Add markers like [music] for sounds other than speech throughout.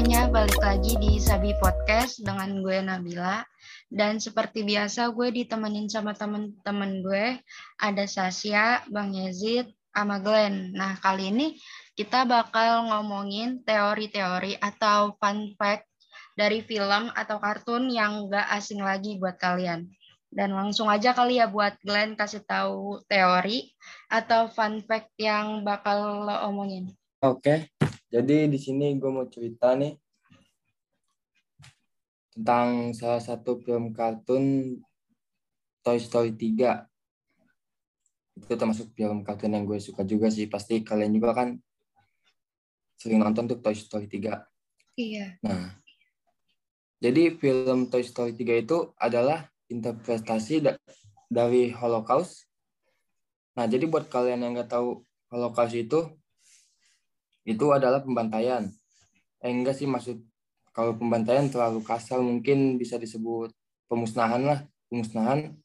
semuanya, balik lagi di Sabi Podcast dengan gue Nabila. Dan seperti biasa gue ditemenin sama temen-temen gue, ada Sasya, Bang Yazid, sama Glenn. Nah kali ini kita bakal ngomongin teori-teori atau fun fact dari film atau kartun yang gak asing lagi buat kalian. Dan langsung aja kali ya buat Glenn kasih tahu teori atau fun fact yang bakal lo omongin. Oke, jadi di sini gue mau cerita nih tentang salah satu film kartun Toy Story 3. Itu termasuk film kartun yang gue suka juga sih. Pasti kalian juga kan sering nonton tuh Toy Story 3. Iya. Nah, jadi film Toy Story 3 itu adalah interpretasi da dari Holocaust. Nah, jadi buat kalian yang nggak tahu Holocaust itu, itu adalah pembantaian. Eh enggak sih maksud kalau pembantaian terlalu kasar mungkin bisa disebut pemusnahan lah, pemusnahan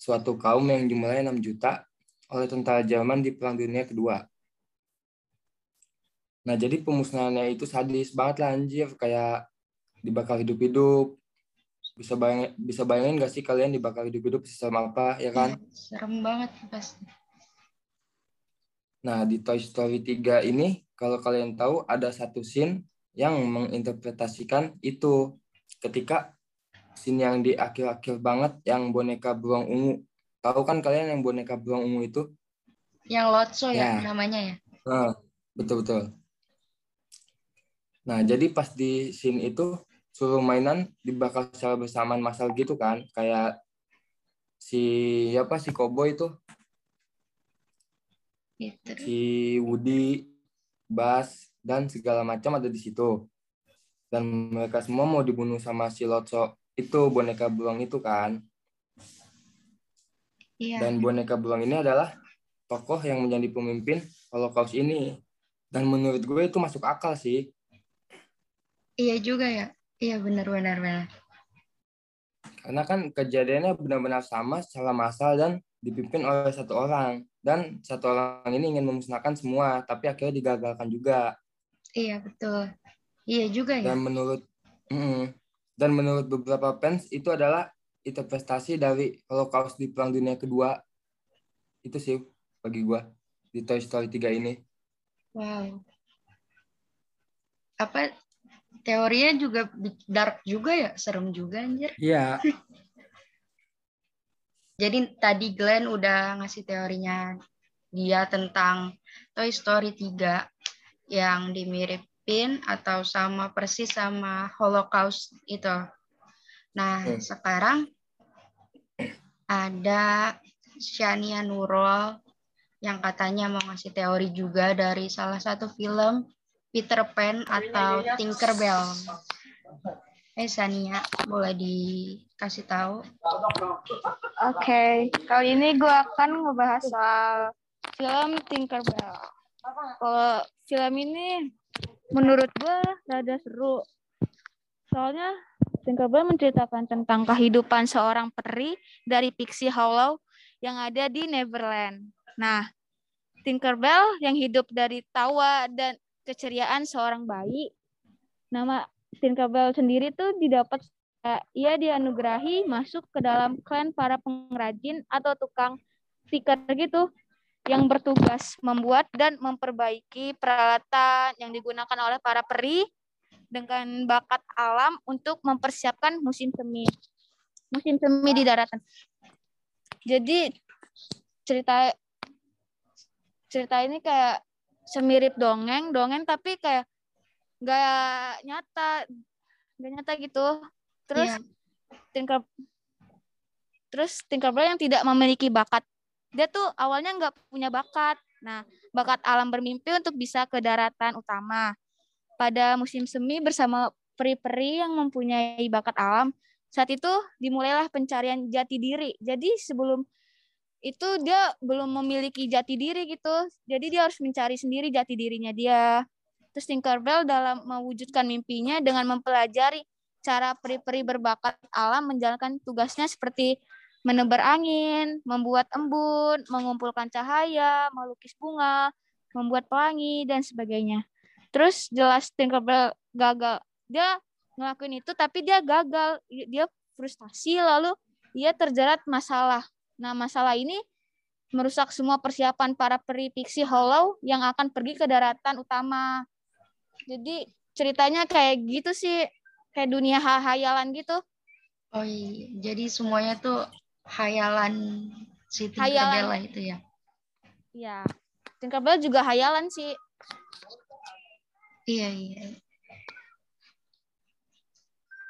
suatu kaum yang jumlahnya 6 juta oleh tentara Jerman di Perang Dunia Kedua. Nah, jadi pemusnahannya itu sadis banget lah anjir, kayak dibakar hidup-hidup. Bisa bayangin, bisa bayangin gak sih kalian dibakar hidup-hidup sesama apa, ya kan? Ya, serem banget pasti. Nah, di Toy Story 3 ini kalau kalian tahu ada satu scene yang menginterpretasikan itu ketika scene yang di akhir-akhir banget yang boneka beruang ungu. Tahu kan kalian yang boneka beruang ungu itu? Yang Lotso ya, ya namanya ya? Nah, betul-betul. Nah, jadi pas di scene itu suruh mainan dibakar secara bersamaan masal gitu kan, kayak si apa si Kobo itu Gitu. si Woody, Bas, dan segala macam ada di situ. Dan mereka semua mau dibunuh sama si Lotso itu boneka beruang itu kan. Iya. Dan boneka beruang ini adalah tokoh yang menjadi pemimpin Holocaust ini. Dan menurut gue itu masuk akal sih. Iya juga ya. Iya benar-benar benar. Karena kan kejadiannya benar-benar sama secara massal dan dipimpin oleh satu orang. Dan satu orang ini ingin memusnahkan semua, tapi akhirnya digagalkan juga. Iya betul. Iya juga ya. Dan menurut mm, dan menurut beberapa fans itu adalah interpretasi dari Holocaust di Perang Dunia Kedua. Itu sih bagi gua di Toy Story 3 ini. Wow. Apa teorinya juga dark juga ya, serem juga anjir. Iya. [laughs] Jadi tadi Glenn udah ngasih teorinya dia tentang Toy Story 3 yang dimiripin atau sama persis sama Holocaust itu. Nah, hmm. sekarang ada Shania Nurul yang katanya mau ngasih teori juga dari salah satu film Peter Pan atau Tinkerbell. Eh Sania, boleh dikasih tahu? Oke, okay. kali ini gue akan ngebahas soal film Tinkerbell. Kalau film ini menurut gue rada seru. Soalnya Tinkerbell menceritakan tentang kehidupan seorang peri dari Pixie Hollow yang ada di Neverland. Nah, Tinkerbell yang hidup dari tawa dan keceriaan seorang bayi. Nama Tinkerbell sendiri tuh didapat ia dianugerahi masuk ke dalam klan para pengrajin atau tukang stiker gitu yang bertugas membuat dan memperbaiki peralatan yang digunakan oleh para peri dengan bakat alam untuk mempersiapkan musim semi. Musim semi di daratan. Jadi cerita cerita ini kayak semirip dongeng, dongeng tapi kayak nggak nyata nggak nyata gitu terus yeah. Tinker terus Tinkerbell yang tidak memiliki bakat. Dia tuh awalnya nggak punya bakat. Nah bakat alam bermimpi untuk bisa ke daratan utama. Pada musim semi bersama peri-peri yang mempunyai bakat alam saat itu dimulailah pencarian jati diri. Jadi sebelum itu dia belum memiliki jati diri gitu. Jadi dia harus mencari sendiri jati dirinya dia. Terus Tinkerbell dalam mewujudkan mimpinya dengan mempelajari cara peri-peri berbakat alam menjalankan tugasnya seperti menebar angin, membuat embun, mengumpulkan cahaya, melukis bunga, membuat pelangi, dan sebagainya. terus jelas Tinkerbell gagal. Dia ngelakuin itu tapi dia gagal. Dia frustasi lalu dia terjerat masalah. Nah masalah ini merusak semua persiapan para peri pixie hollow yang akan pergi ke daratan utama. Jadi ceritanya kayak gitu sih kayak dunia hayalan gitu oh iya jadi semuanya tuh hayalan si Tinkerbell hayalan. itu ya iya Tinkerbell juga hayalan sih iya iya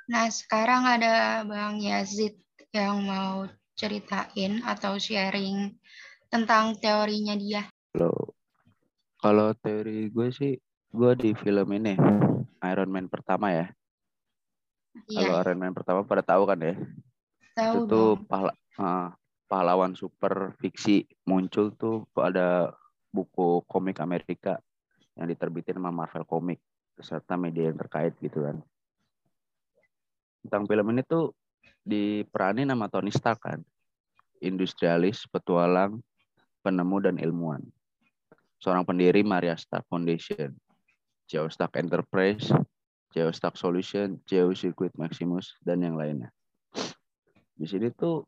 Nah, sekarang ada Bang Yazid yang mau ceritain atau sharing tentang teorinya dia. Halo. Kalau teori gue sih, gue di film ini, Iron Man pertama ya. Iya. Kalau Iron Man pertama pada tahu kan ya? Tahu Itu pahla, uh, pahlawan super fiksi muncul tuh ada buku komik Amerika yang diterbitin sama Marvel Comics beserta media yang terkait gitu kan tentang film ini tuh diperani nama Tony Stark kan. Industrialis, petualang, penemu dan ilmuwan. Seorang pendiri Maria Stark Foundation, Geo Stark Enterprise, Geo Stark Solution, Geo Circuit Maximus, dan yang lainnya. Di sini tuh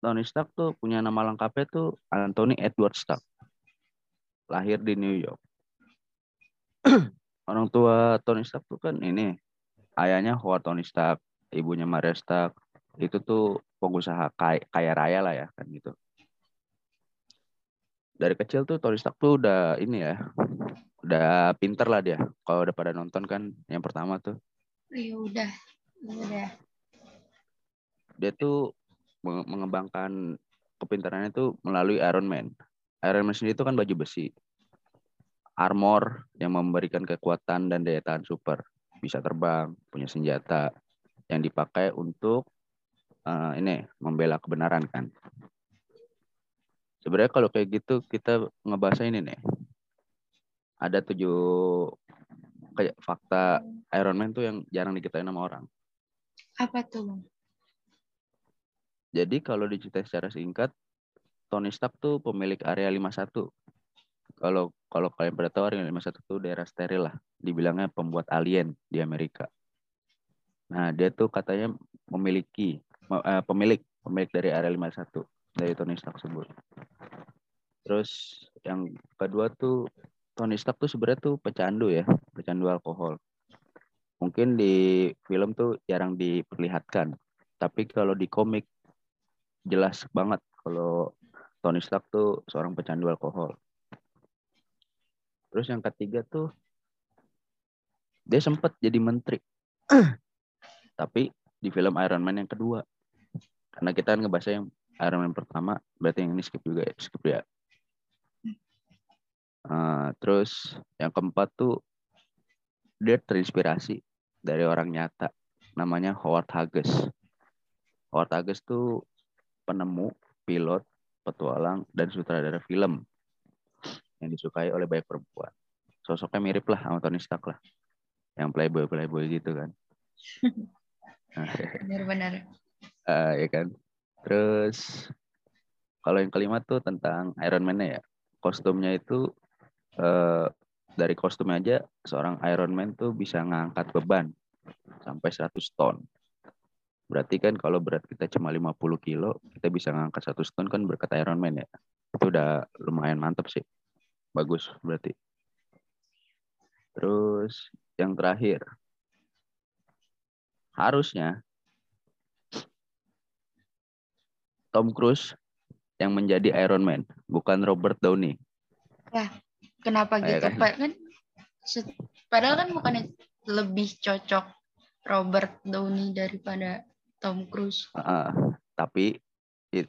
Tony Stark tuh punya nama lengkapnya tuh Anthony Edward Stark. Lahir di New York. Orang tua Tony Stark tuh kan ini ayahnya Howard Tony Stark, ibunya Maria Stark. Itu tuh pengusaha kaya, kaya raya lah ya kan gitu. Dari kecil tuh Tony Stark tuh udah ini ya, udah pinter lah dia. Kalau udah pada nonton kan yang pertama tuh. Iya udah, udah. Dia tuh mengembangkan kepintarannya tuh melalui Iron Man. Iron Man sendiri itu kan baju besi. Armor yang memberikan kekuatan dan daya tahan super bisa terbang, punya senjata yang dipakai untuk uh, ini membela kebenaran kan. Sebenarnya kalau kayak gitu kita ngebahas ini nih. Ada tujuh kayak fakta Iron Man tuh yang jarang diketahui sama orang. Apa tuh? Jadi kalau diceritain secara singkat, Tony Stark tuh pemilik area 51 kalau kalau kalian pada tahu Area 51 itu daerah steril lah, dibilangnya pembuat alien di Amerika. Nah, dia tuh katanya memiliki uh, pemilik pemilik dari Area 51 dari Tony Stark tersebut. Terus yang kedua tuh Tony Stark tuh sebenarnya tuh pecandu ya, pecandu alkohol. Mungkin di film tuh jarang diperlihatkan, tapi kalau di komik jelas banget kalau Tony Stark tuh seorang pecandu alkohol. Terus yang ketiga tuh dia sempat jadi menteri. [clears throat] Tapi di film Iron Man yang kedua. Karena kita kan ngebahas yang Iron Man pertama, berarti yang ini skip juga ya, skip ya. Uh, terus yang keempat tuh dia terinspirasi dari orang nyata namanya Howard Hughes. Howard Hughes tuh penemu, pilot, petualang, dan sutradara film yang disukai oleh banyak perempuan. Sosoknya mirip lah sama Tony Stark lah. Yang playboy playboy gitu kan. [laughs] Benar-benar. uh, [laughs] ya kan. Terus kalau yang kelima tuh tentang Iron Man ya. Kostumnya itu uh, dari kostumnya aja seorang Iron Man tuh bisa ngangkat beban sampai 100 ton. Berarti kan kalau berat kita cuma 50 kilo, kita bisa ngangkat 100 ton kan berkat Iron Man ya. Itu udah lumayan mantep sih bagus berarti. Terus yang terakhir, harusnya Tom Cruise yang menjadi Iron Man, bukan Robert Downey. Ya, kenapa gitu? Kan? Pak kan padahal kan bukan lebih cocok Robert Downey daripada Tom Cruise. Uh, tapi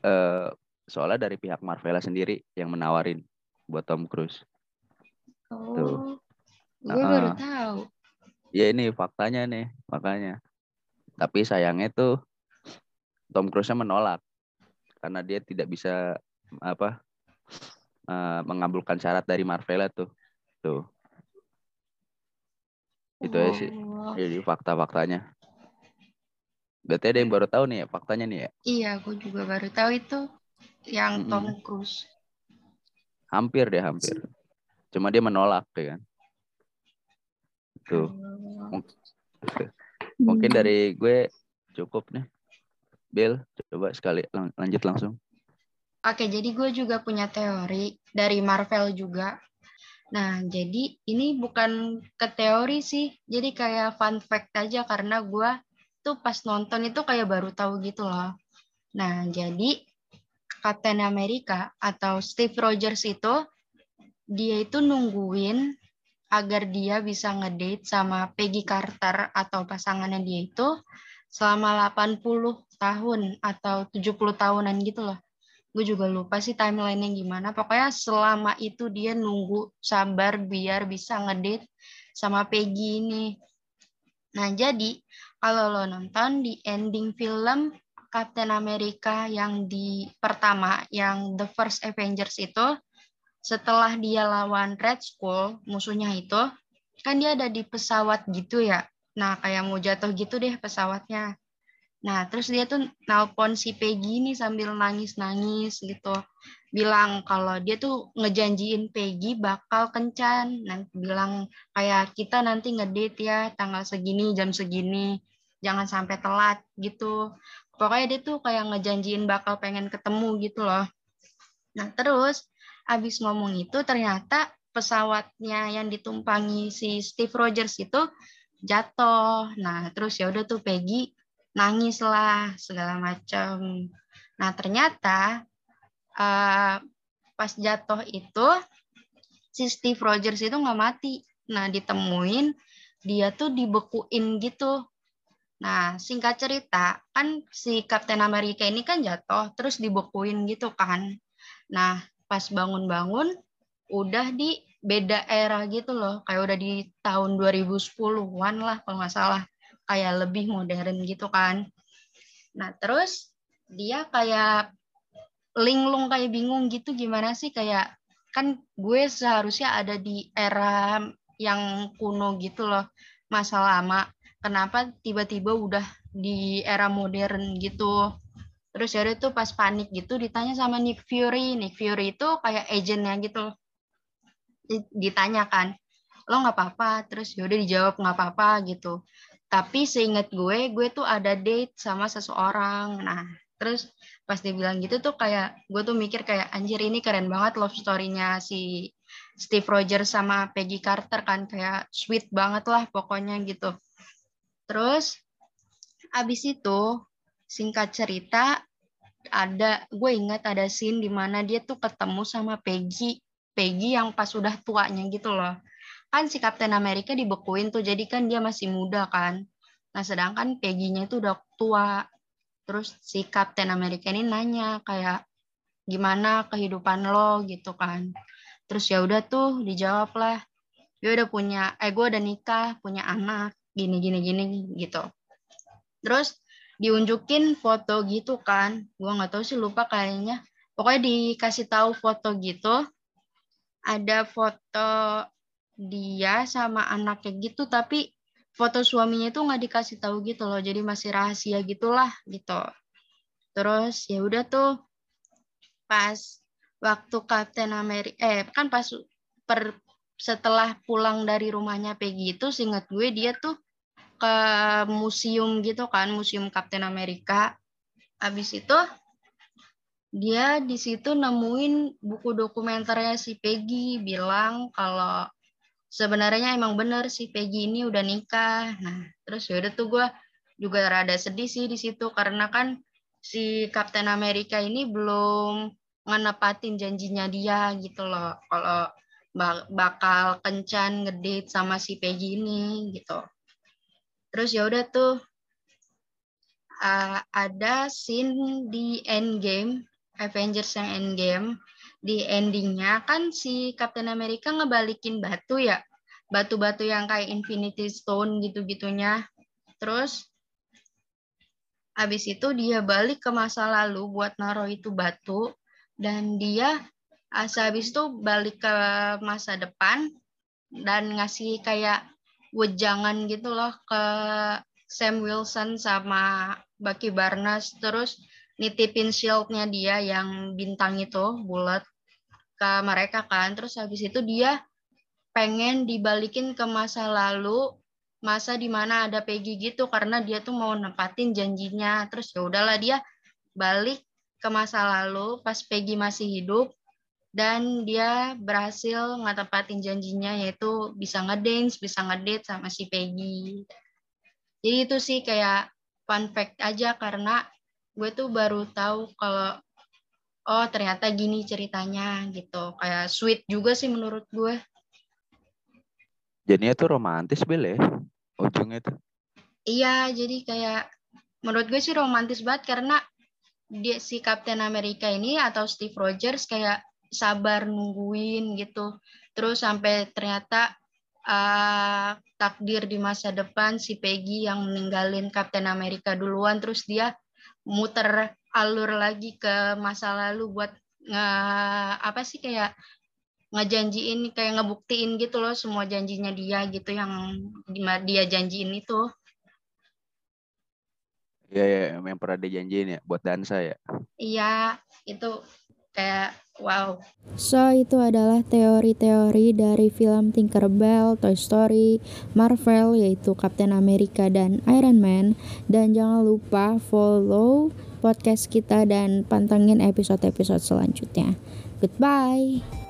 uh, soalnya dari pihak Marvel sendiri yang menawarin buat Tom Cruise. Oh, Tuh. gue uh, baru tahu. Ya ini faktanya nih, makanya. Tapi sayangnya tuh Tom Cruise-nya menolak karena dia tidak bisa apa uh, mengabulkan syarat dari Marvel tuh. Tuh. Itu oh. aja sih. Oh. Jadi fakta-faktanya. Berarti ada yang baru tahu nih ya faktanya nih ya? Iya, aku juga baru tahu itu yang Tom Cruise. Hampir deh hampir. Cuma dia menolak ya kan. gitu. Mungkin dari gue cukup nih. Bill, coba sekali lanjut langsung. Oke, jadi gue juga punya teori dari Marvel juga. Nah, jadi ini bukan ke teori sih, jadi kayak fun fact aja karena gue tuh pas nonton itu kayak baru tahu gitu loh. Nah, jadi Captain America atau Steve Rogers itu dia itu nungguin agar dia bisa ngedate sama Peggy Carter atau pasangannya dia itu selama 80 tahun atau 70 tahunan gitu loh. Gue juga lupa sih timelinenya gimana. Pokoknya selama itu dia nunggu sabar biar bisa ngedate sama Peggy ini. Nah, jadi kalau lo nonton di ending film Captain America yang di pertama, yang The First Avengers itu, setelah dia lawan Red Skull, musuhnya itu, kan dia ada di pesawat gitu ya. Nah, kayak mau jatuh gitu deh pesawatnya. Nah, terus dia tuh nelpon si Peggy nih sambil nangis-nangis gitu. Bilang kalau dia tuh ngejanjiin Peggy bakal kencan. Nah, bilang kayak kita nanti ngedate ya tanggal segini, jam segini. Jangan sampai telat gitu. Pokoknya dia tuh kayak ngejanjiin bakal pengen ketemu gitu loh. Nah, terus abis ngomong itu ternyata pesawatnya yang ditumpangi si Steve Rogers itu jatuh. Nah, terus ya udah tuh Peggy nangis lah segala macam. Nah, ternyata uh, pas jatuh itu si Steve Rogers itu nggak mati. Nah, ditemuin dia tuh dibekuin gitu. Nah, singkat cerita, kan si Captain America ini kan jatuh, terus dibekuin gitu kan. Nah, pas bangun-bangun, udah di beda era gitu loh. Kayak udah di tahun 2010-an lah kalau nggak salah. Kayak lebih modern gitu kan. Nah, terus dia kayak linglung kayak bingung gitu gimana sih? Kayak kan gue seharusnya ada di era yang kuno gitu loh masa lama. Kenapa tiba-tiba udah di era modern gitu? Terus ya itu pas panik gitu ditanya sama Nick Fury. Nick Fury itu kayak agentnya gitu. Ditanyakan lo nggak apa-apa? Terus yaudah dijawab nggak apa-apa gitu tapi seingat gue gue tuh ada date sama seseorang. Nah terus pas dia bilang gitu tuh kayak gue tuh mikir kayak anjir ini keren banget love story-nya si Steve Rogers sama Peggy Carter kan. Kayak sweet banget lah pokoknya gitu. Terus abis itu singkat cerita ada gue ingat ada scene di mana dia tuh ketemu sama Peggy Peggy yang pas udah tuanya gitu loh kan si Captain America dibekuin tuh jadi kan dia masih muda kan. Nah sedangkan Peggy-nya itu udah tua. Terus si Captain America ini nanya kayak gimana kehidupan lo? gitu kan. Terus ya udah tuh dijawab lah. Gue udah punya eh gue udah nikah punya anak gini gini gini gitu. Terus diunjukin foto gitu kan. Gue nggak tahu sih lupa kayaknya. Pokoknya dikasih tahu foto gitu ada foto dia sama anaknya gitu tapi foto suaminya itu nggak dikasih tahu gitu loh jadi masih rahasia gitulah gitu. Terus ya udah tuh pas waktu Captain America eh kan pas per setelah pulang dari rumahnya Peggy itu singkat gue dia tuh ke museum gitu kan museum Captain America habis itu dia di situ nemuin buku dokumenternya si Peggy bilang kalau sebenarnya emang bener si Peggy ini udah nikah. Nah, terus ya udah tuh gue juga rada sedih sih di situ karena kan si Captain America ini belum ngenepatin janjinya dia gitu loh. Kalau bakal kencan ngedate sama si Peggy ini gitu. Terus ya udah tuh uh, ada scene di Endgame, Avengers yang Endgame di endingnya kan si Captain America ngebalikin batu ya. Batu-batu yang kayak Infinity Stone gitu-gitunya. Terus habis itu dia balik ke masa lalu buat naruh itu batu. Dan dia habis itu balik ke masa depan dan ngasih kayak wejangan gitu loh ke Sam Wilson sama Bucky Barnes. Terus nitipin shieldnya dia yang bintang itu bulat ke mereka kan. Terus habis itu dia pengen dibalikin ke masa lalu masa di mana ada Peggy gitu karena dia tuh mau nempatin janjinya. Terus ya udahlah dia balik ke masa lalu pas Peggy masih hidup dan dia berhasil ngetepatin janjinya yaitu bisa ngedance bisa ngedate sama si Peggy. Jadi itu sih kayak fun fact aja karena gue tuh baru tahu kalau oh ternyata gini ceritanya gitu. Kayak sweet juga sih menurut gue. Jadinya tuh romantis Bel ya ujungnya tuh. Iya jadi kayak menurut gue sih romantis banget karena dia si Captain America ini atau Steve Rogers kayak sabar nungguin gitu. Terus sampai ternyata uh, takdir di masa depan si Peggy yang meninggalin Captain America duluan terus dia muter alur lagi ke masa lalu buat nge apa sih kayak ngejanjiin kayak ngebuktiin gitu loh semua janjinya dia gitu yang dia janjiin itu. Iya ya, yang pernah dijanjiin ya buat dansa ya. Iya, itu kayak wow. So itu adalah teori-teori dari film Tinkerbell, Toy Story, Marvel yaitu Captain America dan Iron Man dan jangan lupa follow podcast kita dan pantengin episode-episode selanjutnya. Goodbye.